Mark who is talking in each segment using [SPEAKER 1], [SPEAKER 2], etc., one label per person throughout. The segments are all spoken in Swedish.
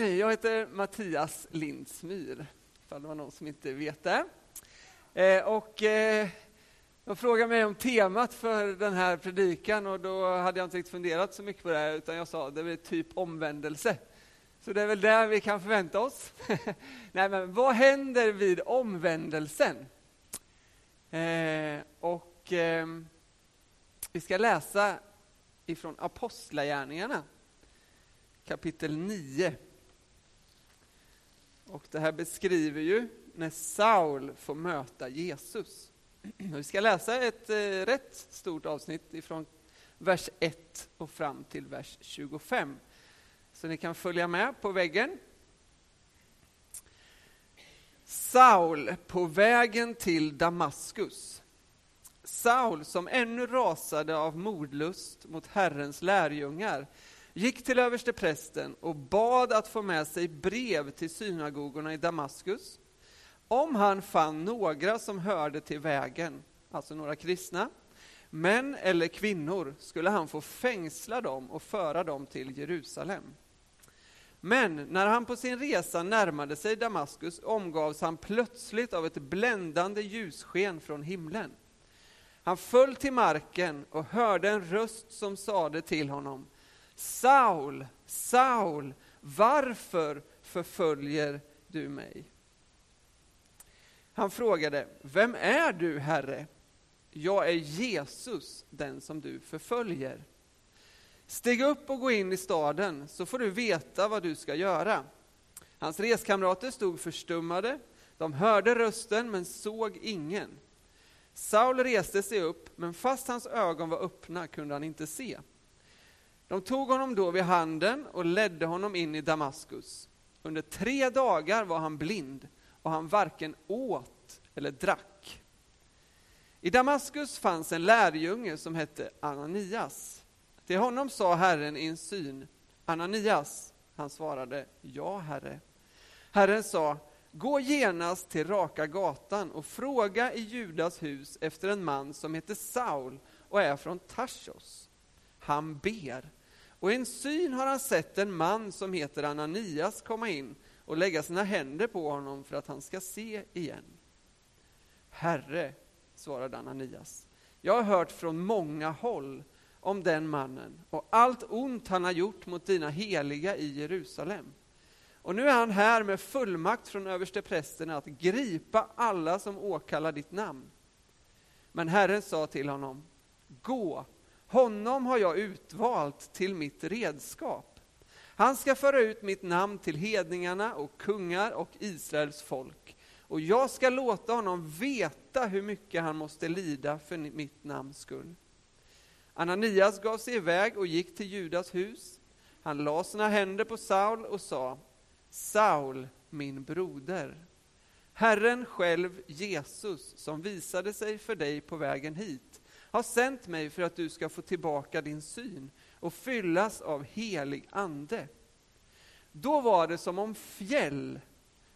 [SPEAKER 1] Jag heter Mattias Lindsmyr, ifall det var någon som inte vet det. Eh, och eh, de frågade mig om temat för den här predikan och då hade jag inte riktigt funderat så mycket på det, utan jag sa det blir typ omvändelse. Så det är väl det vi kan förvänta oss. Nej, men vad händer vid omvändelsen? Eh, och eh, vi ska läsa ifrån Apostlagärningarna, kapitel 9. Och det här beskriver ju när Saul får möta Jesus. Vi ska läsa ett eh, rätt stort avsnitt ifrån vers 1 och fram till vers 25. Så ni kan följa med på väggen. Saul på vägen till Damaskus. Saul, som ännu rasade av mordlust mot Herrens lärjungar, gick till översteprästen och bad att få med sig brev till synagogorna i Damaskus. Om han fann några som hörde till vägen, alltså några kristna, män eller kvinnor, skulle han få fängsla dem och föra dem till Jerusalem. Men när han på sin resa närmade sig Damaskus omgavs han plötsligt av ett bländande ljussken från himlen. Han föll till marken och hörde en röst som sade till honom Saul, Saul, varför förföljer du mig? Han frågade, vem är du, Herre? Jag är Jesus, den som du förföljer. Stig upp och gå in i staden, så får du veta vad du ska göra. Hans reskamrater stod förstummade, de hörde rösten men såg ingen. Saul reste sig upp, men fast hans ögon var öppna kunde han inte se. De tog honom då vid handen och ledde honom in i Damaskus. Under tre dagar var han blind och han varken åt eller drack. I Damaskus fanns en lärjunge som hette Ananias. Till honom sa Herren i en syn, Ananias. Han svarade, ja, Herre. Herren sa, gå genast till Raka gatan och fråga i Judas hus efter en man som heter Saul och är från Tarsos. Han ber. Och i en syn har han sett en man som heter Ananias komma in och lägga sina händer på honom för att han ska se igen. Herre, svarade Ananias, jag har hört från många håll om den mannen och allt ont han har gjort mot dina heliga i Jerusalem. Och nu är han här med fullmakt från översteprästerna att gripa alla som åkallar ditt namn. Men Herren sa till honom, gå, honom har jag utvalt till mitt redskap. Han ska föra ut mitt namn till hedningarna och kungar och Israels folk. Och jag ska låta honom veta hur mycket han måste lida för mitt namns skull. Ananias gav sig iväg och gick till Judas hus. Han la sina händer på Saul och sa, Saul, min broder. Herren själv, Jesus, som visade sig för dig på vägen hit, har sänt mig för att du ska få tillbaka din syn och fyllas av helig ande. Då var det som om fjäll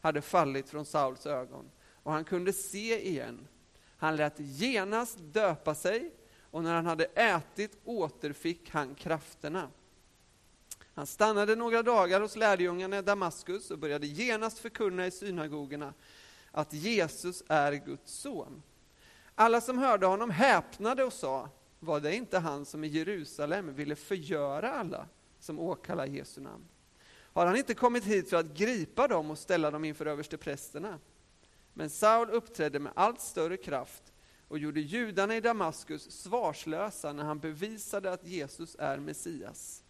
[SPEAKER 1] hade fallit från Sauls ögon och han kunde se igen. Han lät genast döpa sig och när han hade ätit återfick han krafterna. Han stannade några dagar hos lärjungarna i Damaskus och började genast förkunna i synagogorna att Jesus är Guds son. Alla som hörde honom häpnade och sa, var det inte han som i Jerusalem ville förgöra alla som åkallar Jesu namn? Har han inte kommit hit för att gripa dem och ställa dem inför översteprästerna? Men Saul uppträdde med allt större kraft och gjorde judarna i Damaskus svarslösa när han bevisade att Jesus är Messias.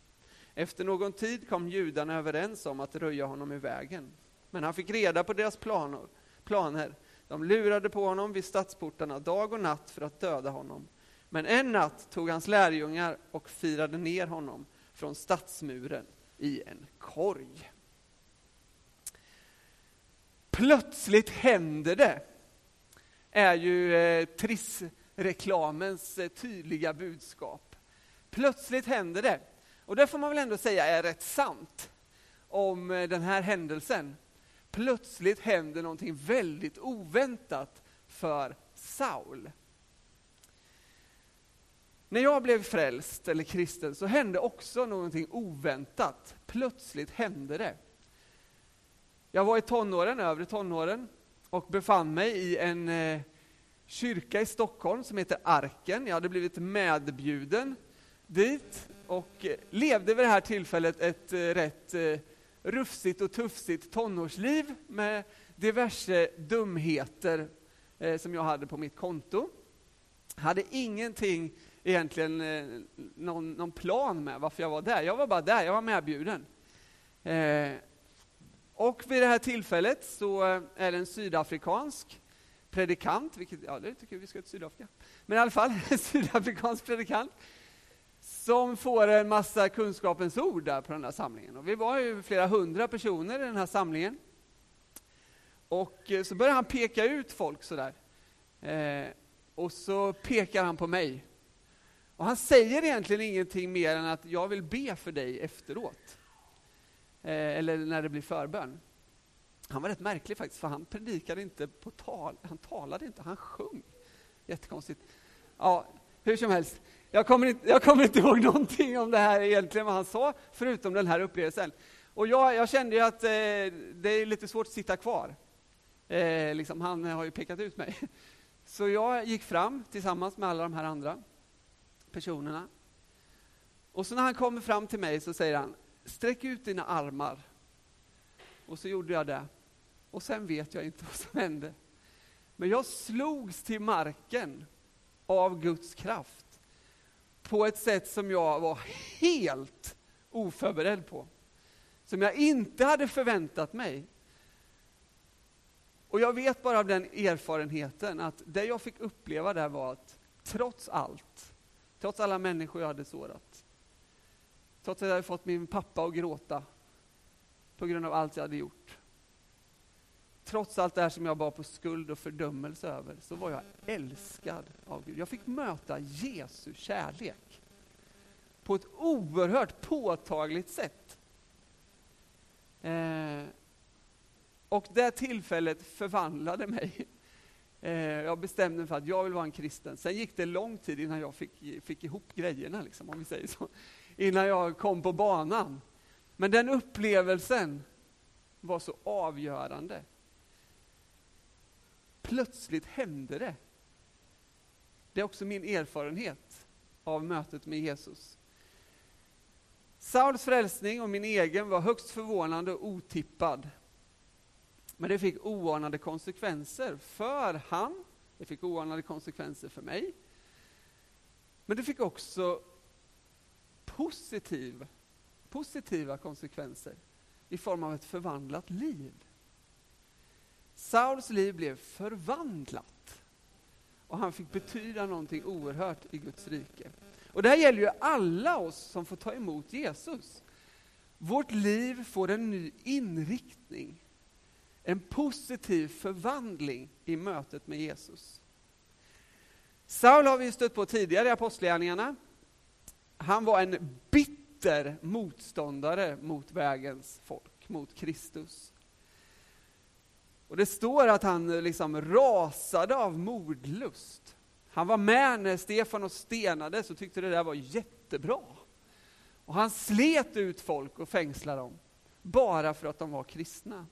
[SPEAKER 1] Efter någon tid kom judarna överens om att röja honom i vägen. Men han fick reda på deras planer. planer. De lurade på honom vid stadsportarna dag och natt för att döda honom. Men en natt tog hans lärjungar och firade ner honom från stadsmuren i en korg. Plötsligt händer det, är ju eh, Triss-reklamens eh, tydliga budskap. Plötsligt händer det. Och det får man väl ändå säga är rätt sant om eh, den här händelsen. Plötsligt händer någonting väldigt oväntat för Saul. När jag blev frälst eller kristen så hände också någonting oväntat. Plötsligt hände det. Jag var i tonåren, övre tonåren, och befann mig i en eh, kyrka i Stockholm som heter Arken. Jag hade blivit medbjuden dit och eh, levde vid det här tillfället ett eh, rätt eh, rufsigt och tufsigt tonårsliv med diverse dumheter eh, som jag hade på mitt konto. Hade ingenting egentligen eh, någon, någon, plan med varför jag var där. Jag var bara där, jag var medbjuden. Eh, och vid det här tillfället så eh, är det en sydafrikansk predikant, vilket, ja det tycker vi ska till Sydafrika, men i alla fall en sydafrikansk predikant, som får en massa kunskapens ord där på den här samlingen. Och vi var ju flera hundra personer i den här samlingen. Och eh, så börjar han peka ut folk sådär. Eh, och så pekar han på mig. Och han säger egentligen ingenting mer än att jag vill be för dig efteråt. Eh, eller när det blir förbön. Han var rätt märklig faktiskt, för han predikade inte på tal, han talade inte, han sjöng. Jättekonstigt. Ja, hur som helst, jag kommer, inte, jag kommer inte ihåg någonting om det här egentligen, vad han sa, förutom den här upplevelsen. Och jag, jag kände ju att eh, det är lite svårt att sitta kvar. Eh, liksom, han har ju pekat ut mig. Så jag gick fram tillsammans med alla de här andra personerna. Och så när han kommer fram till mig så säger han, sträck ut dina armar. Och så gjorde jag det. Och sen vet jag inte vad som hände. Men jag slogs till marken av Guds kraft på ett sätt som jag var helt oförberedd på. Som jag inte hade förväntat mig. Och jag vet bara av den erfarenheten att det jag fick uppleva där var att trots allt, trots alla människor jag hade sårat, trots att jag hade fått min pappa att gråta på grund av allt jag hade gjort, trots allt det här som jag bar på skuld och fördömelse över, så var jag älskad av Gud. Jag fick möta Jesu kärlek på ett oerhört påtagligt sätt. Eh, och det tillfället förvandlade mig. Eh, jag bestämde mig för att jag vill vara en kristen. Sen gick det lång tid innan jag fick, fick ihop grejerna, liksom, om vi säger så. Innan jag kom på banan. Men den upplevelsen var så avgörande. Plötsligt hände det. Det är också min erfarenhet av mötet med Jesus. Sauls frälsning och min egen var högst förvånande och otippad. Men det fick oanade konsekvenser för han, det fick oanade konsekvenser för mig. Men det fick också positiv, positiva konsekvenser i form av ett förvandlat liv. Sauls liv blev förvandlat och han fick betyda någonting oerhört i Guds rike. Och det här gäller ju alla oss som får ta emot Jesus. Vårt liv får en ny inriktning en positiv förvandling i mötet med Jesus. Saul har vi stött på tidigare i Apostlagärningarna. Han var en bitter motståndare mot vägens folk, mot Kristus. Och Det står att han eh, liksom rasade av mordlust. Han var med när Stefanos stenades och tyckte det där var jättebra. Och han slet ut folk och fängslade dem, bara för att de var kristna.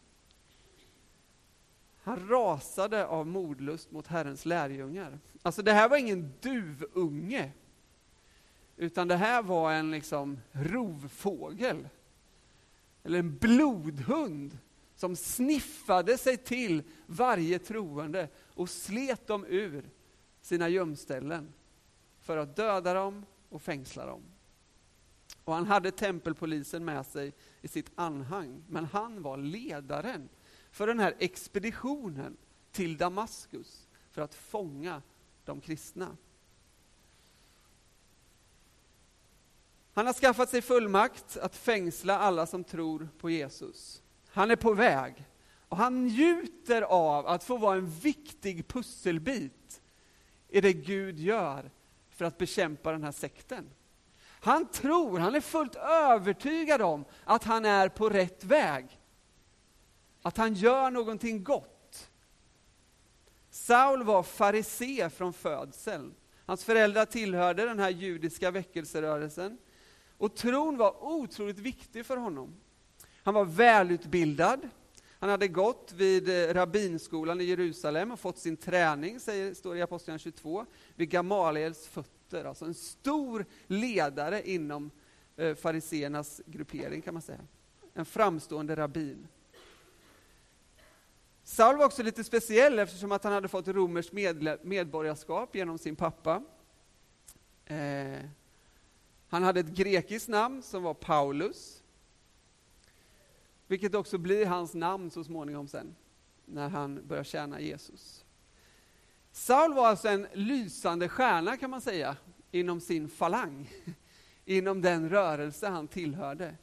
[SPEAKER 1] Han rasade av mordlust mot Herrens lärjungar. Alltså det här var ingen duvunge, utan det här var en liksom rovfågel. Eller en blodhund som sniffade sig till varje troende och slet dem ur sina gömställen för att döda dem och fängsla dem. Och han hade tempelpolisen med sig i sitt anhang, men han var ledaren för den här expeditionen till Damaskus för att fånga de kristna. Han har skaffat sig fullmakt att fängsla alla som tror på Jesus. Han är på väg och han njuter av att få vara en viktig pusselbit i det Gud gör för att bekämpa den här sekten. Han tror, han är fullt övertygad om att han är på rätt väg att han gör någonting gott. Saul var farisé från födseln. Hans föräldrar tillhörde den här judiska väckelserörelsen. Och tron var otroligt viktig för honom. Han var välutbildad, Han hade gått vid eh, rabbinskolan i Jerusalem och fått sin träning, säger, står det i Apostlagärningarna 22, vid Gamaliels fötter. Alltså en stor ledare inom eh, fariseernas gruppering kan man säga. En framstående rabbin. Saul var också lite speciell eftersom att han hade fått romerskt medborgarskap genom sin pappa. Eh, han hade ett grekiskt namn som var Paulus. Vilket också blir hans namn så småningom sen, när han börjar tjäna Jesus. Saul var alltså en lysande stjärna kan man säga, inom sin falang. Inom den rörelse han tillhörde.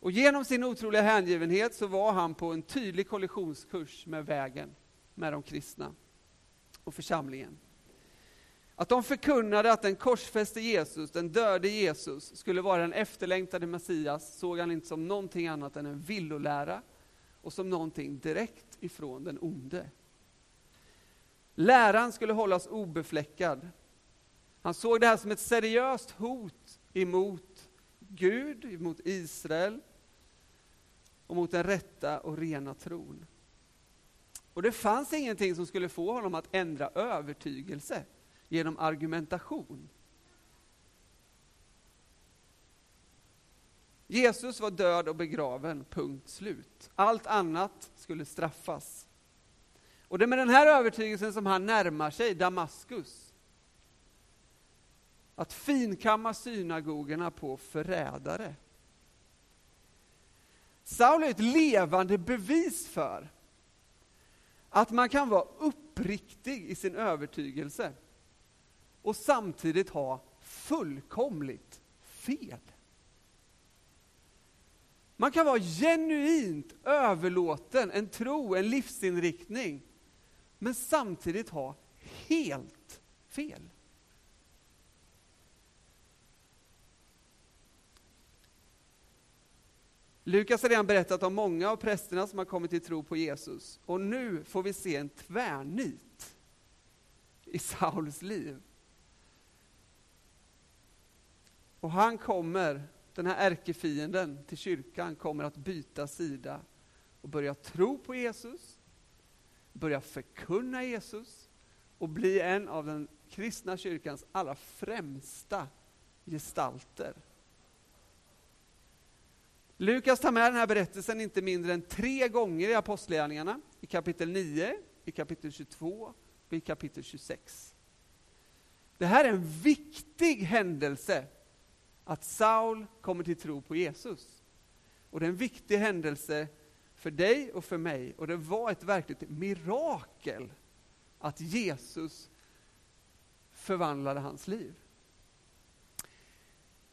[SPEAKER 1] Och genom sin otroliga hängivenhet så var han på en tydlig kollisionskurs med vägen, med de kristna och församlingen. Att de förkunnade att den korsfäste Jesus, den döde Jesus, skulle vara den efterlängtade Messias såg han inte som någonting annat än en villolära och som någonting direkt ifrån den onde. Läran skulle hållas obefläckad. Han såg det här som ett seriöst hot emot Gud, emot Israel och mot den rätta och rena tron. Och det fanns ingenting som skulle få honom att ändra övertygelse genom argumentation. Jesus var död och begraven, punkt slut. Allt annat skulle straffas. Och det är med den här övertygelsen som han närmar sig Damaskus. Att finkamma synagogorna på förrädare. Saul är ett levande bevis för att man kan vara uppriktig i sin övertygelse och samtidigt ha fullkomligt fel. Man kan vara genuint överlåten, en tro, en livsinriktning, men samtidigt ha helt fel. Lukas har redan berättat om många av prästerna som har kommit till tro på Jesus. Och nu får vi se en tvärnit i Sauls liv. Och han kommer, den här ärkefienden till kyrkan, kommer att byta sida och börja tro på Jesus, börja förkunna Jesus och bli en av den kristna kyrkans allra främsta gestalter. Lukas tar med den här berättelsen inte mindre än tre gånger i Apostlagärningarna, i kapitel 9, i kapitel 22 och i kapitel 26. Det här är en viktig händelse att Saul kommer till tro på Jesus. Och det är en viktig händelse för dig och för mig. Och det var ett verkligt mirakel att Jesus förvandlade hans liv.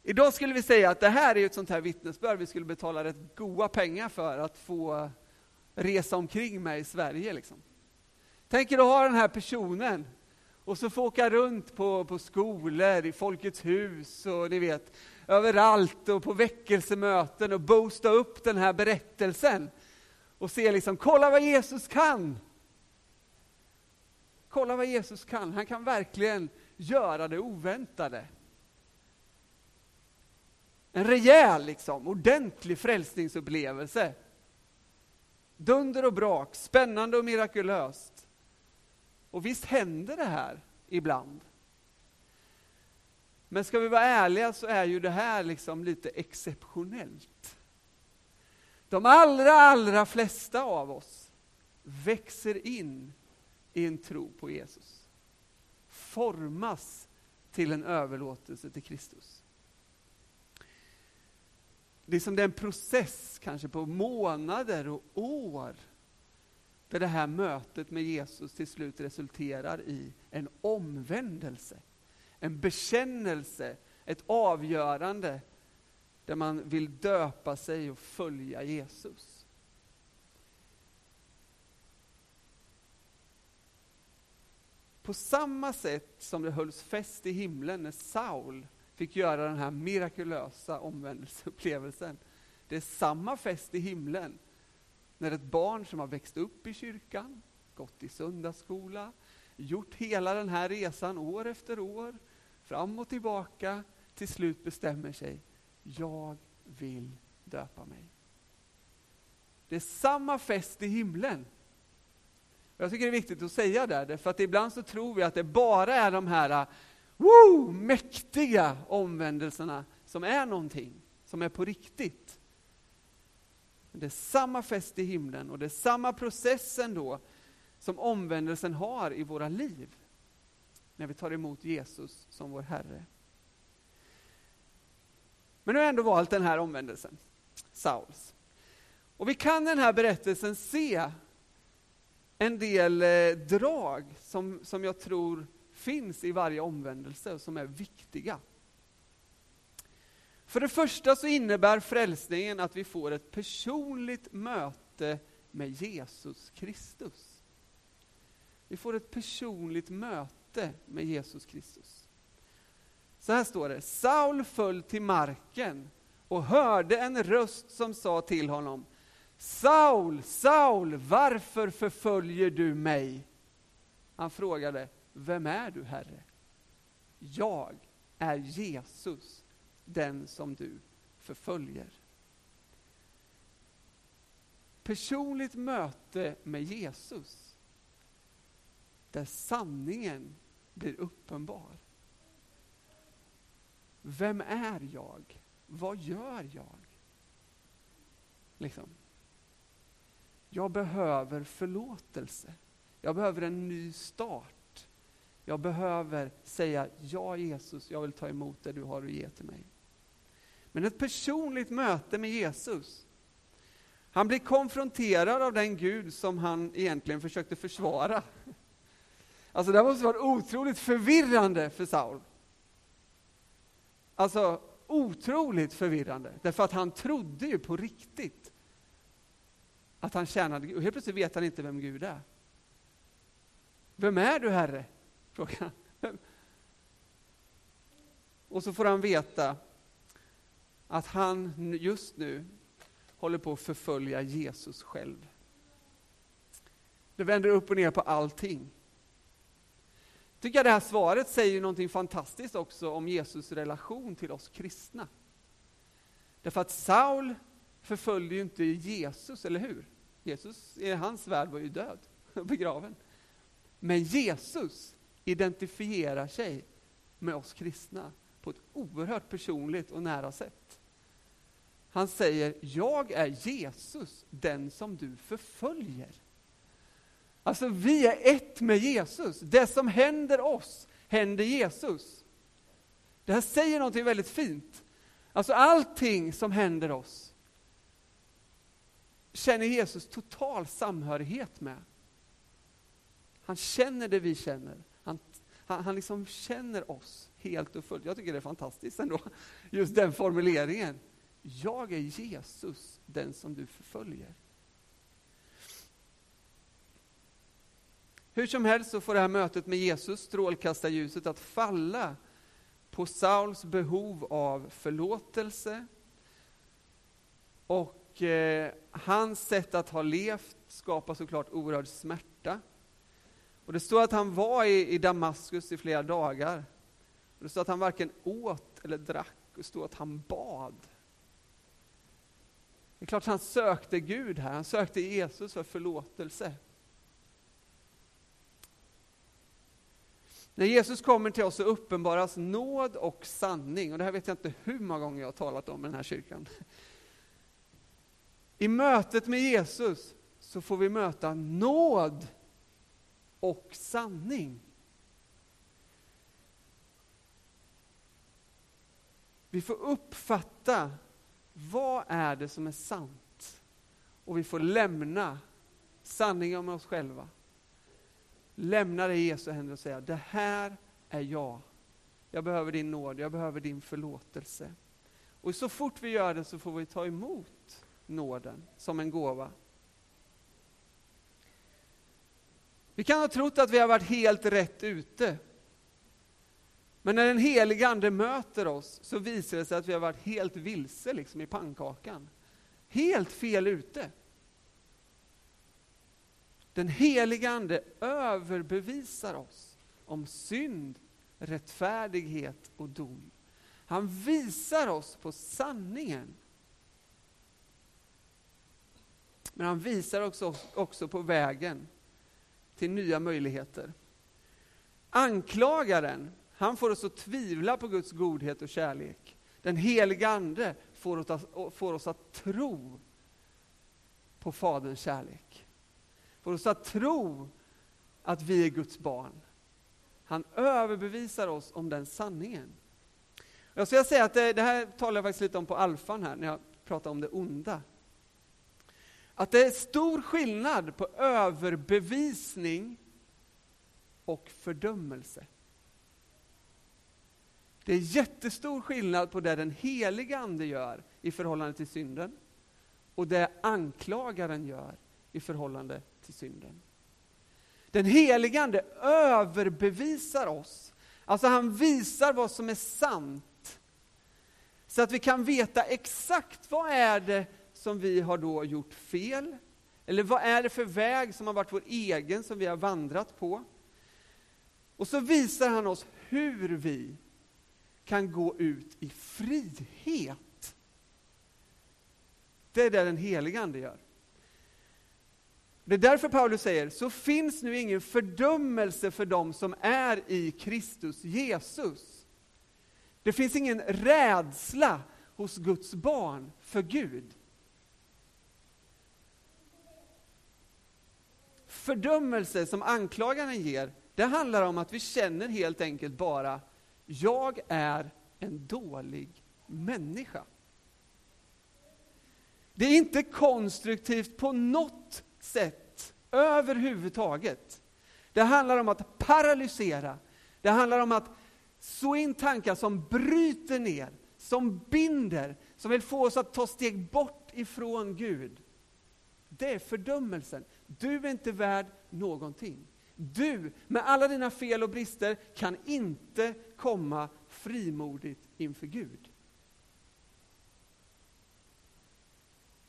[SPEAKER 1] Idag skulle vi säga att det här är ett sånt här vittnesbörd vi skulle betala rätt goda pengar för att få resa omkring med i Sverige. Liksom. Tänk er att ha den här personen och så få åka runt på, på skolor, i Folkets hus och ni vet, överallt och på väckelsemöten och boosta upp den här berättelsen. Och se liksom, kolla vad Jesus kan! Kolla vad Jesus kan, han kan verkligen göra det oväntade. En rejäl, liksom, ordentlig frälsningsupplevelse. Dunder och brak, spännande och mirakulöst. Och visst händer det här ibland. Men ska vi vara ärliga så är ju det här liksom lite exceptionellt. De allra, allra flesta av oss växer in i en tro på Jesus. Formas till en överlåtelse till Kristus. Det är som en process, kanske på månader och år, där det här mötet med Jesus till slut resulterar i en omvändelse, en bekännelse, ett avgörande där man vill döpa sig och följa Jesus. På samma sätt som det hölls fest i himlen när Saul fick göra den här mirakulösa omvändelseupplevelsen. Det är samma fest i himlen när ett barn som har växt upp i kyrkan, gått i söndagsskola, gjort hela den här resan år efter år, fram och tillbaka, till slut bestämmer sig, jag vill döpa mig. Det är samma fest i himlen. Jag tycker det är viktigt att säga det, för att ibland så tror vi att det bara är de här woo, mäktiga omvändelserna som är någonting, som är på riktigt. Det är samma fest i himlen och det är samma process ändå, som omvändelsen har i våra liv när vi tar emot Jesus som vår Herre. Men nu har jag ändå valt den här omvändelsen, Sauls. Och vi kan i den här berättelsen se en del eh, drag som, som jag tror finns i varje omvändelse och som är viktiga. För det första så innebär frälsningen att vi får ett personligt möte med Jesus Kristus. Vi får ett personligt möte med Jesus Kristus. Så här står det, Saul föll till marken och hörde en röst som sa till honom, Saul, Saul, varför förföljer du mig? Han frågade, vem är du, Herre? Jag är Jesus, den som du förföljer. Personligt möte med Jesus, där sanningen blir uppenbar. Vem är jag? Vad gör jag? Liksom. Jag behöver förlåtelse. Jag behöver en ny start. Jag behöver säga, ja Jesus, jag vill ta emot det du har att ge till mig. Men ett personligt möte med Jesus. Han blir konfronterad av den Gud som han egentligen försökte försvara. Alltså det måste varit otroligt förvirrande för Saul. Alltså otroligt förvirrande, därför att han trodde ju på riktigt att han tjänade Gud. Och helt plötsligt vet han inte vem Gud är. Vem är du, Herre? Frågar han. Och så får han veta att han just nu håller på att förfölja Jesus själv. Det vänder upp och ner på allting. Tycker jag det här svaret säger någonting fantastiskt också om Jesus relation till oss kristna. Därför att Saul förföljde ju inte Jesus, eller hur? Jesus i hans värld var ju död, begraven. Men Jesus identifierar sig med oss kristna på ett oerhört personligt och nära sätt. Han säger, jag är Jesus, den som du förföljer. Alltså vi är ett med Jesus. Det som händer oss händer Jesus. Det här säger någonting väldigt fint. Alltså allting som händer oss känner Jesus total samhörighet med. Han känner det vi känner. Han, han, han liksom känner oss helt och fullt. Jag tycker det är fantastiskt ändå, just den formuleringen. Jag är Jesus, den som du förföljer. Hur som helst så får det här mötet med Jesus, strålkastarljuset, att falla på Sauls behov av förlåtelse och eh, hans sätt att ha levt skapar såklart oerhörd smärta. Och det står att han var i, i Damaskus i flera dagar. Och det står att han varken åt eller drack, och det står att han bad. Det är klart han sökte Gud här, han sökte Jesus för förlåtelse. När Jesus kommer till oss så uppenbaras nåd och sanning. Och det här vet jag inte hur många gånger jag har talat om i den här kyrkan. I mötet med Jesus så får vi möta nåd och sanning. Vi får uppfatta vad är det som är sant och vi får lämna sanningen om oss själva lämna det i Jesu händer och säga, det här är jag. Jag behöver din nåd, jag behöver din förlåtelse. Och så fort vi gör det så får vi ta emot nåden som en gåva. Vi kan ha trott att vi har varit helt rätt ute. Men när den helige Ande möter oss så visar det sig att vi har varit helt vilse liksom i pannkakan. Helt fel ute. Den helige Ande överbevisar oss om synd, rättfärdighet och dom. Han visar oss på sanningen. Men han visar också, också på vägen till nya möjligheter. Anklagaren, han får oss att tvivla på Guds godhet och kärlek. Den heliga Ande får oss att, får oss att tro på Faderns kärlek. Får oss att tro att vi är Guds barn. Han överbevisar oss om den sanningen. Jag ska säga att det, det här talar jag faktiskt lite om på alfan här, när jag pratar om det onda. Att det är stor skillnad på överbevisning och fördömelse. Det är jättestor skillnad på det den heliga Ande gör i förhållande till synden och det anklagaren gör i förhållande till synden. Den helige Ande överbevisar oss. Alltså han visar vad som är sant. Så att vi kan veta exakt vad är det som vi har då gjort fel? Eller vad är det för väg som har varit vår egen, som vi har vandrat på? Och så visar han oss hur vi kan gå ut i frihet. Det är det den helige Ande gör. Det är därför Paulus säger, så finns nu ingen fördömelse för dem som är i Kristus Jesus. Det finns ingen rädsla hos Guds barn för Gud. Fördömelse som anklagaren ger, det handlar om att vi känner helt enkelt bara, jag är en dålig människa. Det är inte konstruktivt på något sätt överhuvudtaget. Det handlar om att paralysera. Det handlar om att så in tankar som bryter ner, som binder, som vill få oss att ta steg bort ifrån Gud. Det är fördömelsen. Du är inte värd någonting. Du, med alla dina fel och brister, kan inte komma frimodigt inför Gud.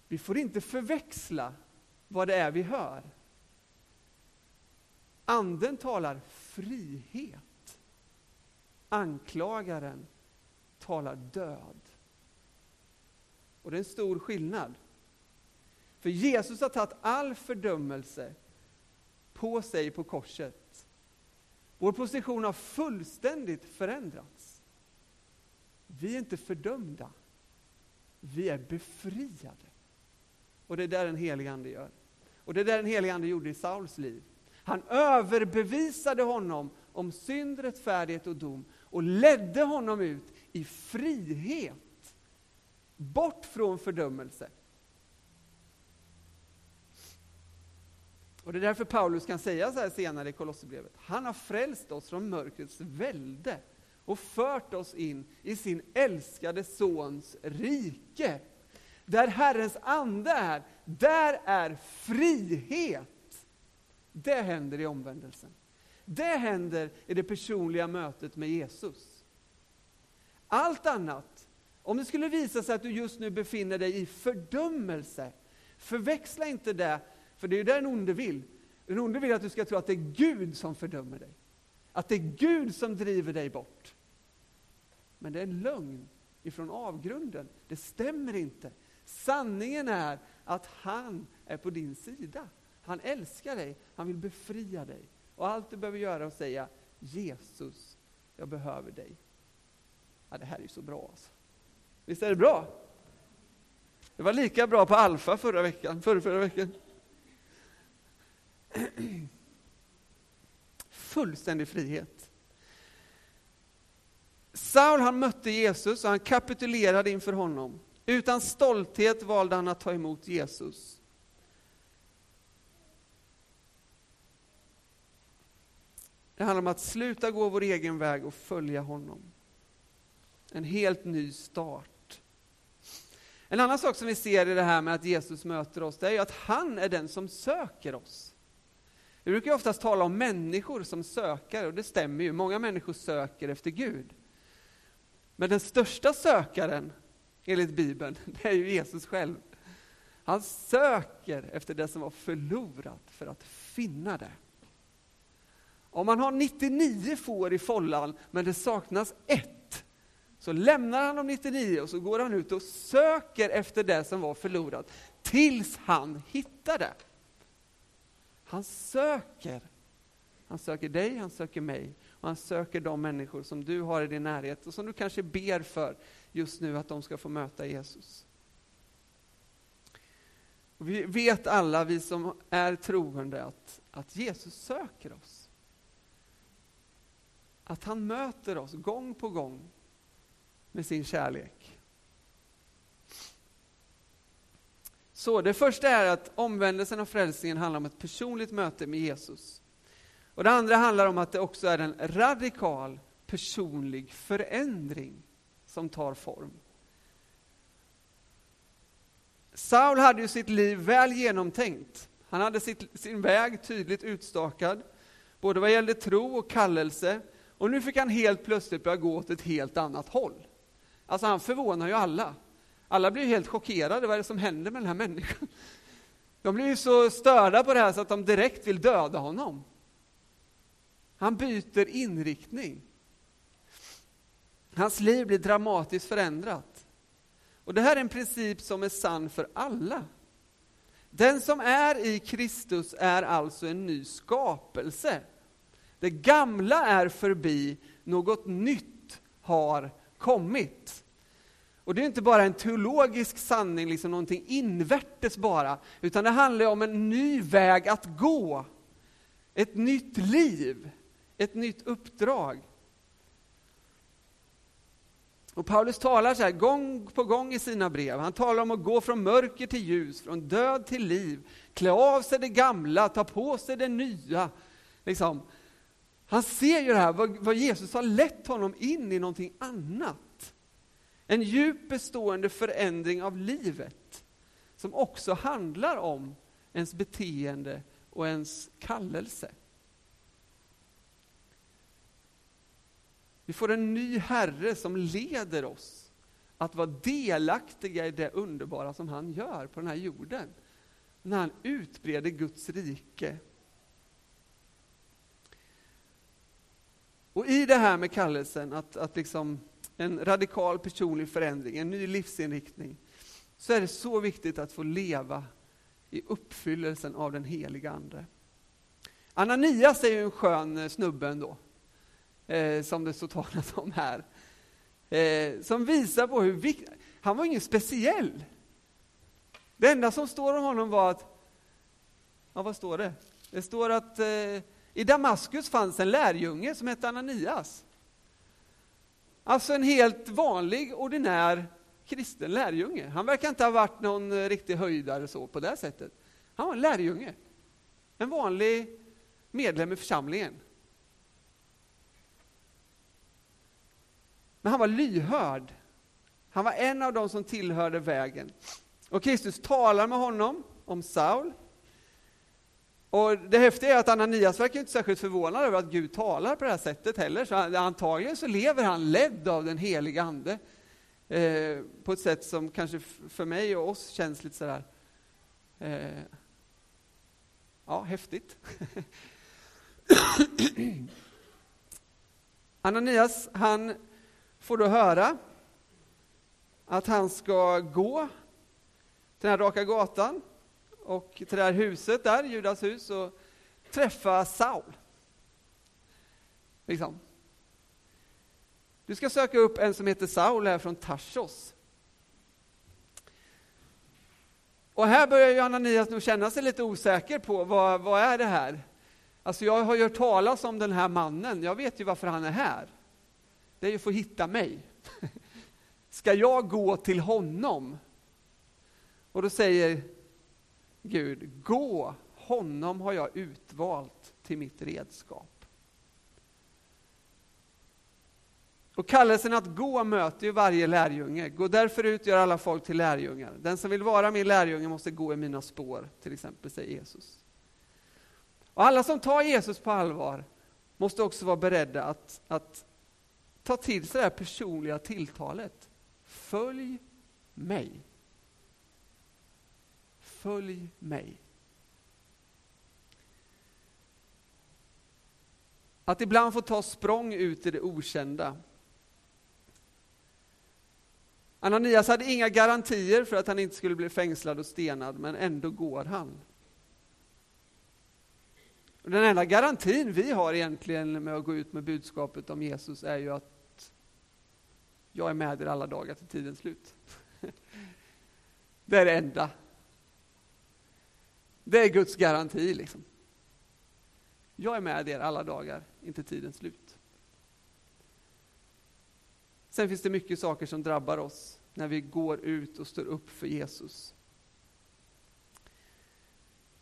[SPEAKER 1] Vi får inte förväxla vad det är vi hör. Anden talar frihet. Anklagaren talar död. Och det är en stor skillnad. För Jesus har tagit all fördömelse på sig på korset. Vår position har fullständigt förändrats. Vi är inte fördömda. Vi är befriade. Och det är där den helige Ande gör. Och det är där den helige Ande gjorde i Sauls liv. Han överbevisade honom om synd, rättfärdighet och dom och ledde honom ut i frihet. Bort från fördömelse. Och Det är därför Paulus kan säga så här senare i Kolosserbrevet. Han har frälst oss från mörkrets välde och fört oss in i sin älskade Sons rike. Där Herrens ande är, där är frihet. Det händer i omvändelsen. Det händer i det personliga mötet med Jesus. Allt annat, om det skulle visa sig att du just nu befinner dig i fördömelse, förväxla inte det, för det är ju det den onde vill. Den onde vill att du ska tro att det är Gud som fördömer dig. Att det är Gud som driver dig bort. Men det är en lögn ifrån avgrunden. Det stämmer inte. Sanningen är att han är på din sida. Han älskar dig, han vill befria dig. Och allt du behöver göra är att säga Jesus, jag behöver dig. Ja, det här är ju så bra alltså. Visst är det bra? Det var lika bra på Alfa förra veckan, förra, förra veckan. Fullständig frihet. Saul han mötte Jesus och han kapitulerade inför honom. Utan stolthet valde han att ta emot Jesus. Det handlar om att sluta gå vår egen väg och följa honom. En helt ny start. En annan sak som vi ser i det här med att Jesus möter oss, det är ju att han är den som söker oss. Vi brukar oftast tala om människor som sökare, och det stämmer ju. Många människor söker efter Gud. Men den största sökaren enligt Bibeln, det är ju Jesus själv. Han söker efter det som var förlorat för att finna det. Om man har 99 får i follan, men det saknas ett, så lämnar han de 99 och så går han ut och söker efter det som var förlorat. tills han hittar det. Han söker. Han söker dig, han söker mig och han söker de människor som du har i din närhet och som du kanske ber för just nu att de ska få möta Jesus. Och vi vet alla, vi som är troende, att, att Jesus söker oss. Att han möter oss gång på gång med sin kärlek. Så det första är att omvändelsen och frälsningen handlar om ett personligt möte med Jesus. Och det andra handlar om att det också är en radikal personlig förändring som tar form. Saul hade ju sitt liv väl genomtänkt. Han hade sitt, sin väg tydligt utstakad, både vad gällde tro och kallelse. Och nu fick han helt plötsligt börja gå åt ett helt annat håll. Alltså han förvånar ju alla. Alla blir helt chockerade, vad är det som händer med den här människan? De blir ju så störda på det här så att de direkt vill döda honom. Han byter inriktning. Hans liv blir dramatiskt förändrat. Och Det här är en princip som är sann för alla. Den som är i Kristus är alltså en ny skapelse. Det gamla är förbi, något nytt har kommit. Och det är inte bara en teologisk sanning, liksom någonting invärtes bara, utan det handlar om en ny väg att gå. Ett nytt liv, ett nytt uppdrag. Och Paulus talar så här gång på gång i sina brev. Han talar om att gå från mörker till ljus, från död till liv, klä av sig det gamla, ta på sig det nya. Liksom. Han ser ju det här, vad Jesus har lett honom in i någonting annat. En djup bestående förändring av livet som också handlar om ens beteende och ens kallelse. Vi får en ny Herre som leder oss att vara delaktiga i det underbara som han gör på den här jorden. När han utbreder Guds rike. Och i det här med kallelsen, att, att liksom en radikal personlig förändring, en ny livsinriktning, så är det så viktigt att få leva i uppfyllelsen av den heliga Ande. Ananias är ju en skön eh, snubbe ändå, eh, som det så talas om här. Eh, som visar på hur viktigt, han var ingen speciell. Det enda som står om honom var att, ja vad står det? Det står att eh, i Damaskus fanns en lärjunge som hette Ananias. Alltså en helt vanlig, ordinär kristen lärjunge. Han verkar inte ha varit någon eh, riktig höjdare så på det sättet. Han var en lärjunge. En vanlig medlem i församlingen. Men han var lyhörd. Han var en av dem som tillhörde vägen. Och Kristus talar med honom om Saul. Och Det häftiga är att Ananias verkar inte särskilt förvånad över att Gud talar på det här sättet heller. Så antagligen så lever han ledd av den heliga Ande. Eh, på ett sätt som kanske för mig och oss känns lite sådär... Eh, ja, häftigt. Ananias, han får då höra att han ska gå till den här raka gatan och till det här huset där, Judas hus, och träffa Saul. Liksom. Du ska söka upp en som heter Saul här från Tarsos. Och här börjar ju Ananias nog känna sig lite osäker på vad, vad är det här? Alltså jag har ju hört talas om den här mannen, jag vet ju varför han är här. Det är ju för att hitta mig. Ska jag gå till honom? Och då säger Gud, gå, honom har jag utvalt till mitt redskap. Och kallelsen att gå möter ju varje lärjunge. Gå därför ut, gör alla folk till lärjungar. Den som vill vara min lärjunge måste gå i mina spår, till exempel, säger Jesus. Och alla som tar Jesus på allvar måste också vara beredda att, att ta till sig det här personliga tilltalet. Följ mig. Följ mig. Att ibland få ta språng ut i det okända. Ananias hade inga garantier för att han inte skulle bli fängslad och stenad, men ändå går han. Den enda garantin vi har egentligen med att gå ut med budskapet om Jesus är ju att jag är med er alla dagar till tidens slut. Det är det enda. Det är Guds garanti. Liksom. Jag är med er alla dagar, inte tidens slut. Sen finns det mycket saker som drabbar oss när vi går ut och står upp för Jesus.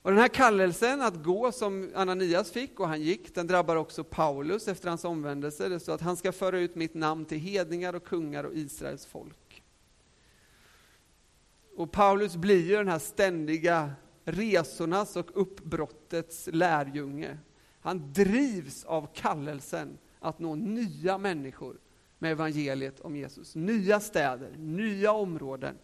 [SPEAKER 1] Och den här kallelsen att gå som Ananias fick, och han gick, den drabbar också Paulus efter hans omvändelse. Det står att han ska föra ut mitt namn till hedningar och kungar och Israels folk. Och Paulus blir ju den här ständiga resornas och uppbrottets lärjunge. Han drivs av kallelsen att nå nya människor med evangeliet om Jesus. Nya städer, nya områden.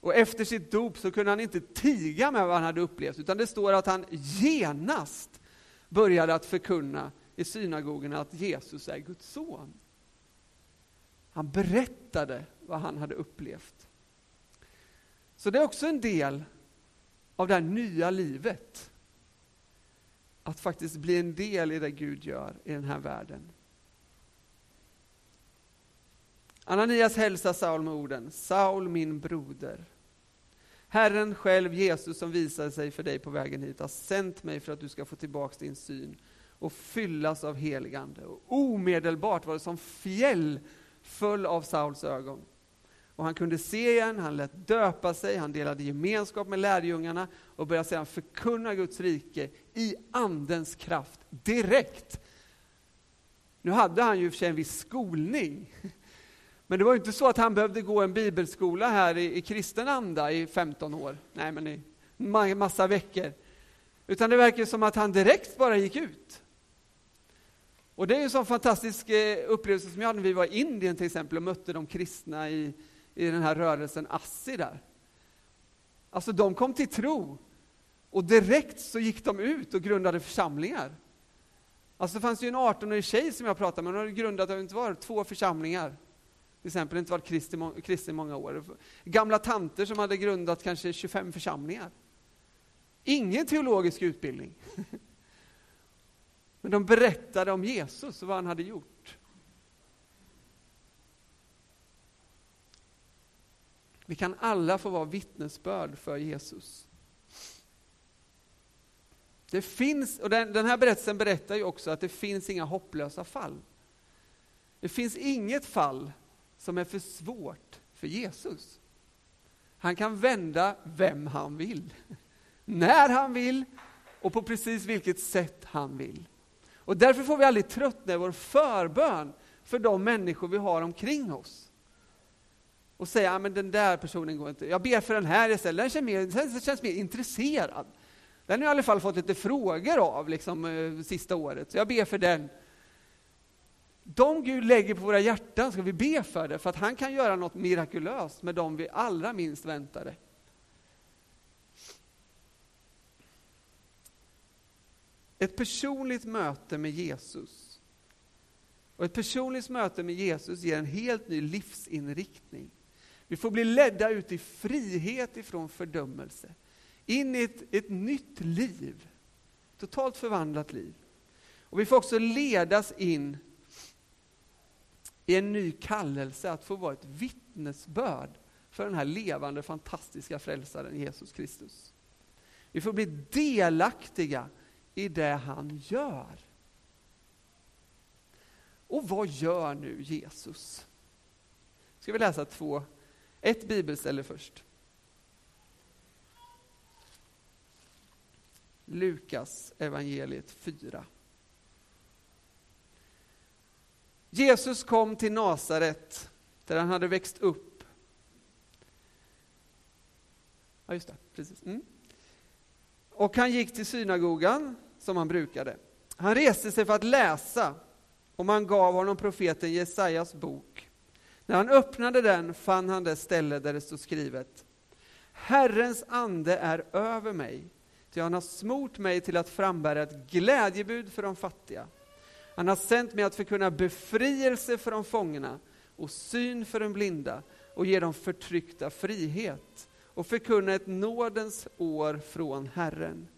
[SPEAKER 1] Och efter sitt dop så kunde han inte tiga med vad han hade upplevt, utan det står att han genast började att förkunna i synagogorna att Jesus är Guds son. Han berättade vad han hade upplevt. Så det är också en del av det här nya livet. Att faktiskt bli en del i det Gud gör i den här världen. Ananias hälsar Saul med orden, Saul min broder. Herren själv, Jesus som visade sig för dig på vägen hit, har sänt mig för att du ska få tillbaka din syn och fyllas av heligande. Och omedelbart var det som fjäll föll av Sauls ögon. Och han kunde se igen, han lät döpa sig, han delade gemenskap med lärjungarna och började sedan förkunna Guds rike i Andens kraft direkt. Nu hade han ju för sig en viss skolning. Men det var ju inte så att han behövde gå en bibelskola här i, i kristen anda i 15 år, nej men i massa veckor. Utan det verkar som att han direkt bara gick ut. Och det är en sån fantastisk eh, upplevelse som jag hade när vi var i Indien till exempel och mötte de kristna i, i den här rörelsen Assi där. Alltså de kom till tro och direkt så gick de ut och grundade församlingar. Alltså det fanns ju en 18-årig tjej som jag pratade med, hon hade grundat, inte var, två församlingar till exempel inte varit kristen i många år. Gamla tanter som hade grundat kanske 25 församlingar. Ingen teologisk utbildning. Men de berättade om Jesus och vad han hade gjort. Vi kan alla få vara vittnesbörd för Jesus. Det finns, och den, den här berättelsen berättar ju också att det finns inga hopplösa fall. Det finns inget fall som är för svårt för Jesus. Han kan vända vem han vill, när han vill och på precis vilket sätt han vill. Och därför får vi aldrig tröttna i vår förbön för de människor vi har omkring oss. Och säga, att men den där personen går inte. Jag ber för den här istället, den känns mer, den känns mer intresserad. Den har jag i alla fall fått lite frågor av liksom, eh, sista året, så jag ber för den de Gud lägger på våra hjärtan ska vi be för det, för att han kan göra något mirakulöst med dem vi allra minst väntade. Ett personligt möte med Jesus och ett personligt möte med Jesus ger en helt ny livsinriktning. Vi får bli ledda ut i frihet ifrån fördömelse, in i ett, ett nytt liv, totalt förvandlat liv. Och vi får också ledas in i en ny kallelse att få vara ett vittnesbörd för den här levande, fantastiska frälsaren Jesus Kristus. Vi får bli delaktiga i det han gör. Och vad gör nu Jesus? Ska vi läsa två, ett bibelställe först. Lukas evangeliet 4. Jesus kom till Nasaret, där han hade växt upp. Ja, just det. Precis. Mm. Och han gick till synagogan, som han brukade. Han reste sig för att läsa, och man gav honom profeten Jesajas bok. När han öppnade den fann han det ställe där det stod skrivet Herrens ande är över mig, ty han har smort mig till att frambära ett glädjebud för de fattiga han har sänt mig att förkunna befrielse för de fångna och syn för den blinda och ge de förtryckta frihet och förkunna ett nådens år från Herren.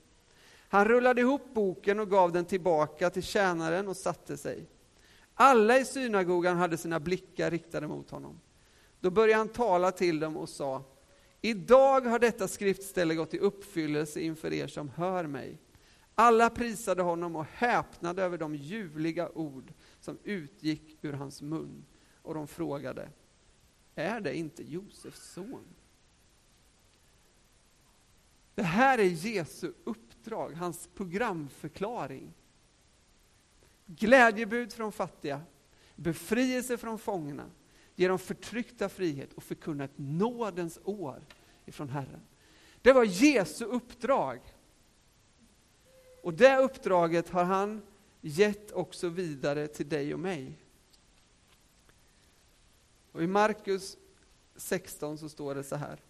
[SPEAKER 1] Han rullade ihop boken och gav den tillbaka till tjänaren och satte sig. Alla i synagogan hade sina blickar riktade mot honom. Då började han tala till dem och sa, idag har detta skriftställe gått i uppfyllelse inför er som hör mig. Alla prisade honom och häpnade över de ljuvliga ord som utgick ur hans mun. Och de frågade, är det inte Josefs son? Det här är Jesu uppdrag, hans programförklaring. Glädjebud från fattiga, befrielse från fångna, ge de förtryckta frihet och förkunna ett nådens år ifrån Herren. Det var Jesu uppdrag. Och det uppdraget har han gett också vidare till dig och mig. Och I Markus 16 så står det så här,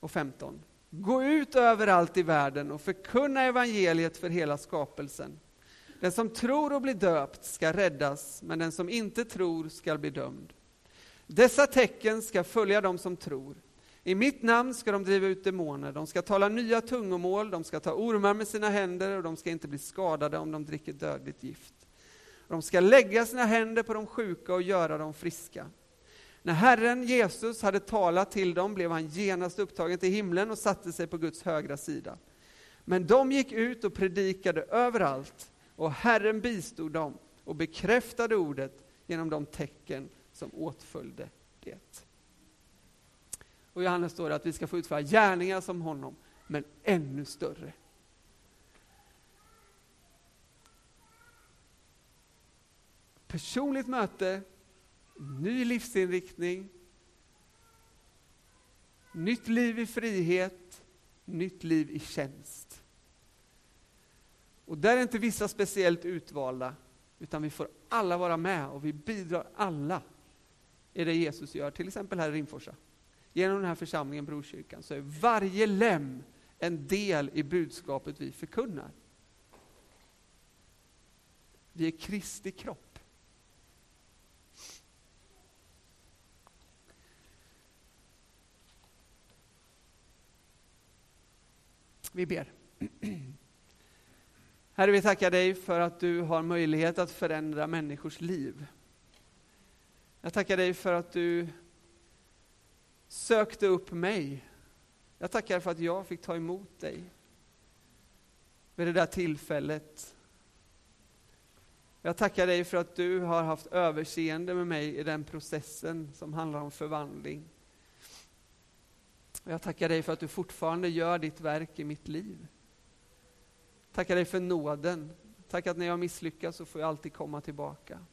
[SPEAKER 1] och 15. Gå ut överallt i världen och förkunna evangeliet för hela skapelsen. Den som tror och blir döpt ska räddas, men den som inte tror ska bli dömd. Dessa tecken ska följa dem som tror. I mitt namn ska de driva ut demoner, de ska tala nya tungomål, de ska ta ormar med sina händer och de ska inte bli skadade om de dricker dödligt gift. De ska lägga sina händer på de sjuka och göra dem friska. När Herren Jesus hade talat till dem blev han genast upptagen till himlen och satte sig på Guds högra sida. Men de gick ut och predikade överallt och Herren bistod dem och bekräftade ordet genom de tecken som åtföljde det. Och i Johannes står det att vi ska få utföra gärningar som honom, men ännu större. Personligt möte, ny livsinriktning, nytt liv i frihet, nytt liv i tjänst. Och där är inte vissa speciellt utvalda, utan vi får alla vara med och vi bidrar alla i det Jesus gör, till exempel här i Rimforsa. Genom den här församlingen, Brokyrkan, så är varje lem en del i budskapet vi förkunnar. Vi är Kristi kropp. Vi ber. Herre, vi tackar dig för att du har möjlighet att förändra människors liv. Jag tackar dig för att du sökte upp mig. Jag tackar för att jag fick ta emot dig vid det där tillfället. Jag tackar dig för att du har haft överseende med mig i den processen som handlar om förvandling. Jag tackar dig för att du fortfarande gör ditt verk i mitt liv. Tackar dig för nåden. Tack att när jag misslyckas så får jag alltid komma tillbaka.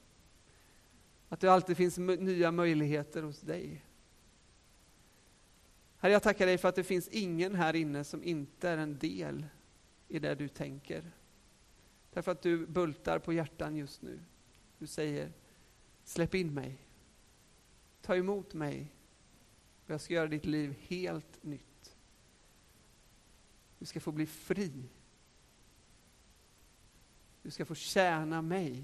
[SPEAKER 1] Att det alltid finns nya möjligheter hos dig. Herre, jag tackar dig för att det finns ingen här inne som inte är en del i det du tänker. Därför att du bultar på hjärtan just nu. Du säger, släpp in mig. Ta emot mig. Jag ska göra ditt liv helt nytt. Du ska få bli fri. Du ska få tjäna mig.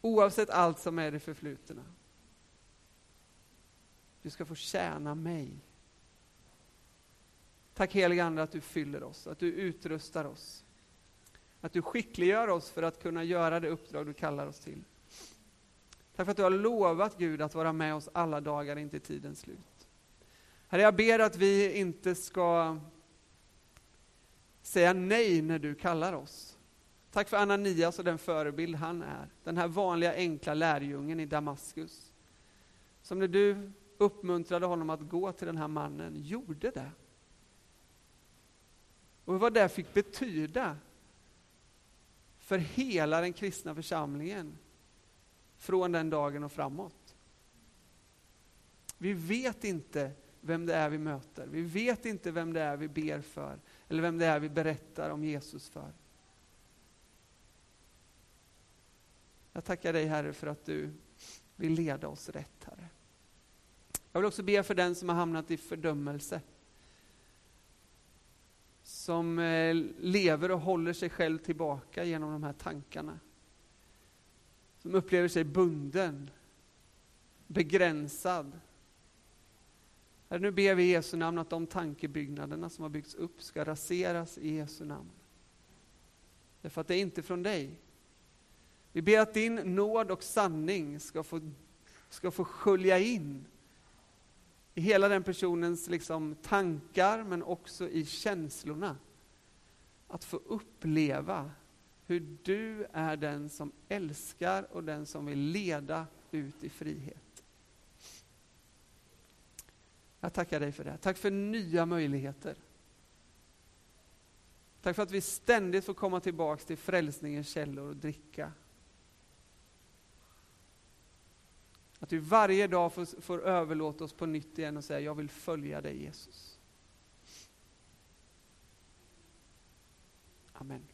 [SPEAKER 1] Oavsett allt som är det förflutna. Du ska få tjäna mig. Tack helige Ande att du fyller oss, att du utrustar oss. Att du skickliggör oss för att kunna göra det uppdrag du kallar oss till. Tack för att du har lovat Gud att vara med oss alla dagar in till tidens slut. Herre, jag ber att vi inte ska säga nej när du kallar oss. Tack för Ananias och den förebild han är. Den här vanliga enkla lärjungen i Damaskus. Som när du uppmuntrade honom att gå till den här mannen, gjorde det. Och vad det fick betyda för hela den kristna församlingen från den dagen och framåt. Vi vet inte vem det är vi möter. Vi vet inte vem det är vi ber för eller vem det är vi berättar om Jesus för. Jag tackar dig Herre för att du vill leda oss rätt Herre. Jag vill också be för den som har hamnat i fördömelse. Som eh, lever och håller sig själv tillbaka genom de här tankarna. som upplever sig bunden, begränsad. Herre, nu ber vi i Jesu namn att de tankebyggnaderna som har byggts upp ska raseras i Jesu namn. Därför att det är inte från dig. Vi ber att din nåd och sanning ska få, ska få skölja in i hela den personens liksom, tankar, men också i känslorna. Att få uppleva hur du är den som älskar och den som vill leda ut i frihet. Jag tackar dig för det. Tack för nya möjligheter. Tack för att vi ständigt får komma tillbaks till frälsningens källor och dricka. Att vi varje dag får, får överlåta oss på nytt igen och säga, jag vill följa dig Jesus. Amen.